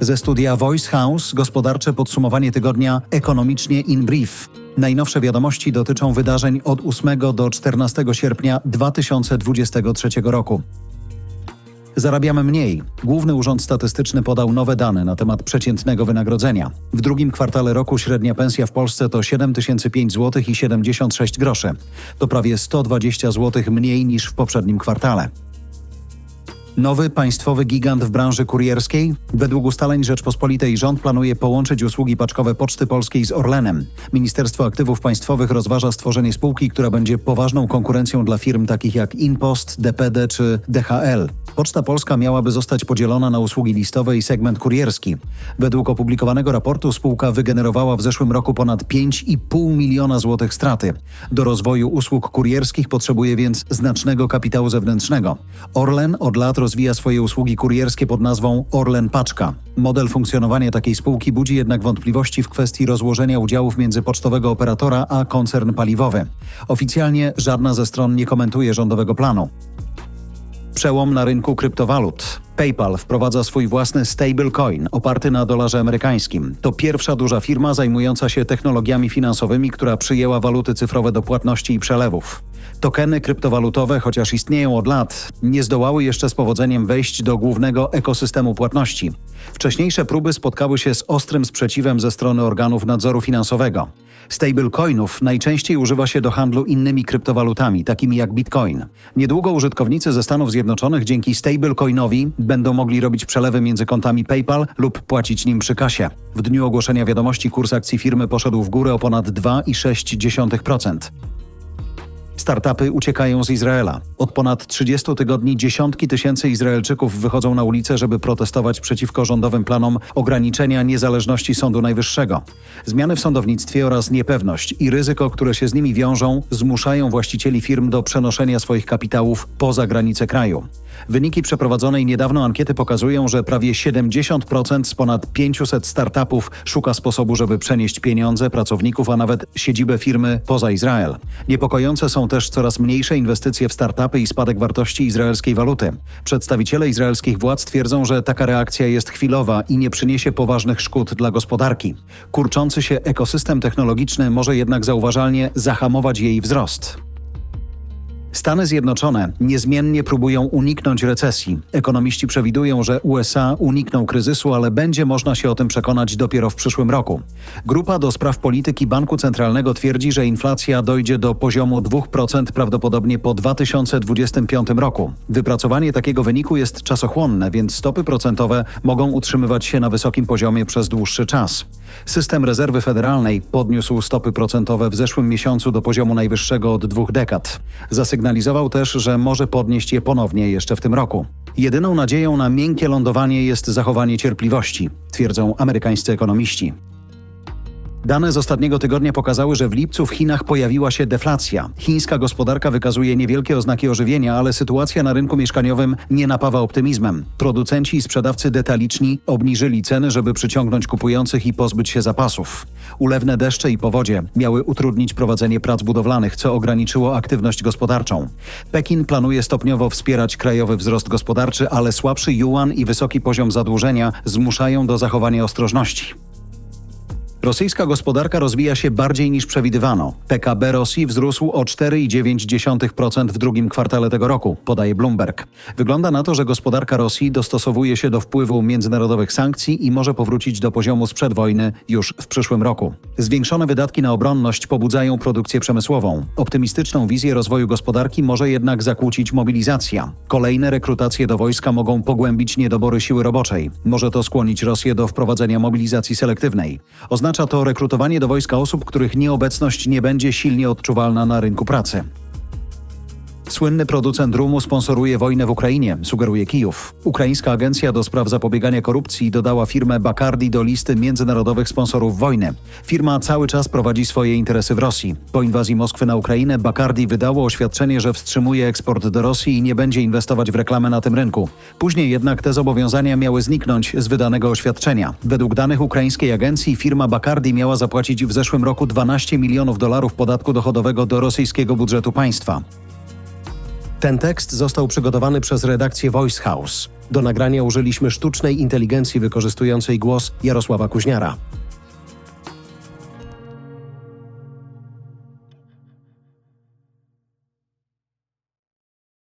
Ze studia Voice House gospodarcze podsumowanie tygodnia ekonomicznie in brief. Najnowsze wiadomości dotyczą wydarzeń od 8 do 14 sierpnia 2023 roku. Zarabiamy mniej. Główny Urząd Statystyczny podał nowe dane na temat przeciętnego wynagrodzenia. W drugim kwartale roku średnia pensja w Polsce to 7005 zł i 76 groszy. To prawie 120 zł mniej niż w poprzednim kwartale. Nowy państwowy gigant w branży kurierskiej? Według ustaleń Rzeczpospolitej rząd planuje połączyć usługi paczkowe Poczty Polskiej z Orlenem. Ministerstwo Aktywów Państwowych rozważa stworzenie spółki, która będzie poważną konkurencją dla firm takich jak InPost, DPD czy DHL. Poczta Polska miałaby zostać podzielona na usługi listowe i segment kurierski. Według opublikowanego raportu spółka wygenerowała w zeszłym roku ponad 5,5 miliona złotych straty. Do rozwoju usług kurierskich potrzebuje więc znacznego kapitału zewnętrznego. Orlen od lat rozwija swoje usługi kurierskie pod nazwą Orlen Paczka. Model funkcjonowania takiej spółki budzi jednak wątpliwości w kwestii rozłożenia udziałów między pocztowego operatora a koncern paliwowy. Oficjalnie żadna ze stron nie komentuje rządowego planu. Przełom na rynku kryptowalut. PayPal wprowadza swój własny stablecoin oparty na dolarze amerykańskim. To pierwsza duża firma zajmująca się technologiami finansowymi, która przyjęła waluty cyfrowe do płatności i przelewów. Tokeny kryptowalutowe, chociaż istnieją od lat, nie zdołały jeszcze z powodzeniem wejść do głównego ekosystemu płatności. Wcześniejsze próby spotkały się z ostrym sprzeciwem ze strony organów nadzoru finansowego. Stablecoinów najczęściej używa się do handlu innymi kryptowalutami, takimi jak Bitcoin. Niedługo użytkownicy ze Stanów Zjednoczonych dzięki stablecoinowi będą mogli robić przelewy między kontami PayPal lub płacić nim przy kasie. W dniu ogłoszenia wiadomości kurs akcji firmy poszedł w górę o ponad 2,6%. Startupy uciekają z Izraela. Od ponad 30 tygodni dziesiątki tysięcy Izraelczyków wychodzą na ulice, żeby protestować przeciwko rządowym planom ograniczenia niezależności Sądu Najwyższego. Zmiany w sądownictwie oraz niepewność i ryzyko, które się z nimi wiążą, zmuszają właścicieli firm do przenoszenia swoich kapitałów poza granice kraju. Wyniki przeprowadzonej niedawno ankiety pokazują, że prawie 70% z ponad 500 startupów szuka sposobu, żeby przenieść pieniądze, pracowników, a nawet siedzibę firmy poza Izrael. Niepokojące są też coraz mniejsze inwestycje w startupy i spadek wartości izraelskiej waluty. Przedstawiciele izraelskich władz twierdzą, że taka reakcja jest chwilowa i nie przyniesie poważnych szkód dla gospodarki. Kurczący się ekosystem technologiczny może jednak zauważalnie zahamować jej wzrost. Stany Zjednoczone niezmiennie próbują uniknąć recesji. Ekonomiści przewidują, że USA unikną kryzysu, ale będzie można się o tym przekonać dopiero w przyszłym roku. Grupa do spraw polityki Banku Centralnego twierdzi, że inflacja dojdzie do poziomu 2% prawdopodobnie po 2025 roku. Wypracowanie takiego wyniku jest czasochłonne, więc stopy procentowe mogą utrzymywać się na wysokim poziomie przez dłuższy czas. System rezerwy federalnej podniósł stopy procentowe w zeszłym miesiącu do poziomu najwyższego od dwóch dekad. Zasygnalizował też, że może podnieść je ponownie jeszcze w tym roku. Jedyną nadzieją na miękkie lądowanie jest zachowanie cierpliwości, twierdzą amerykańscy ekonomiści. Dane z ostatniego tygodnia pokazały, że w lipcu w Chinach pojawiła się deflacja. Chińska gospodarka wykazuje niewielkie oznaki ożywienia, ale sytuacja na rynku mieszkaniowym nie napawa optymizmem. Producenci i sprzedawcy detaliczni obniżyli ceny, żeby przyciągnąć kupujących i pozbyć się zapasów. Ulewne deszcze i powodzie miały utrudnić prowadzenie prac budowlanych, co ograniczyło aktywność gospodarczą. Pekin planuje stopniowo wspierać krajowy wzrost gospodarczy, ale słabszy yuan i wysoki poziom zadłużenia zmuszają do zachowania ostrożności. Rosyjska gospodarka rozwija się bardziej niż przewidywano. PKB Rosji wzrósł o 4,9% w drugim kwartale tego roku, podaje Bloomberg. Wygląda na to, że gospodarka Rosji dostosowuje się do wpływu międzynarodowych sankcji i może powrócić do poziomu sprzed wojny już w przyszłym roku. Zwiększone wydatki na obronność pobudzają produkcję przemysłową. Optymistyczną wizję rozwoju gospodarki może jednak zakłócić mobilizacja. Kolejne rekrutacje do wojska mogą pogłębić niedobory siły roboczej. Może to skłonić Rosję do wprowadzenia mobilizacji selektywnej. Oznacza Oznacza to rekrutowanie do wojska osób, których nieobecność nie będzie silnie odczuwalna na rynku pracy. Słynny producent rumu sponsoruje wojnę w Ukrainie, sugeruje Kijów. Ukraińska Agencja do Spraw Zapobiegania Korupcji dodała firmę Bacardi do listy międzynarodowych sponsorów wojny. Firma cały czas prowadzi swoje interesy w Rosji. Po inwazji Moskwy na Ukrainę Bacardi wydało oświadczenie, że wstrzymuje eksport do Rosji i nie będzie inwestować w reklamę na tym rynku. Później jednak te zobowiązania miały zniknąć z wydanego oświadczenia. Według danych ukraińskiej agencji firma Bacardi miała zapłacić w zeszłym roku 12 milionów dolarów podatku dochodowego do rosyjskiego budżetu państwa. Ten tekst został przygotowany przez redakcję Voice House. Do nagrania użyliśmy sztucznej inteligencji wykorzystującej głos Jarosława Kuźniara.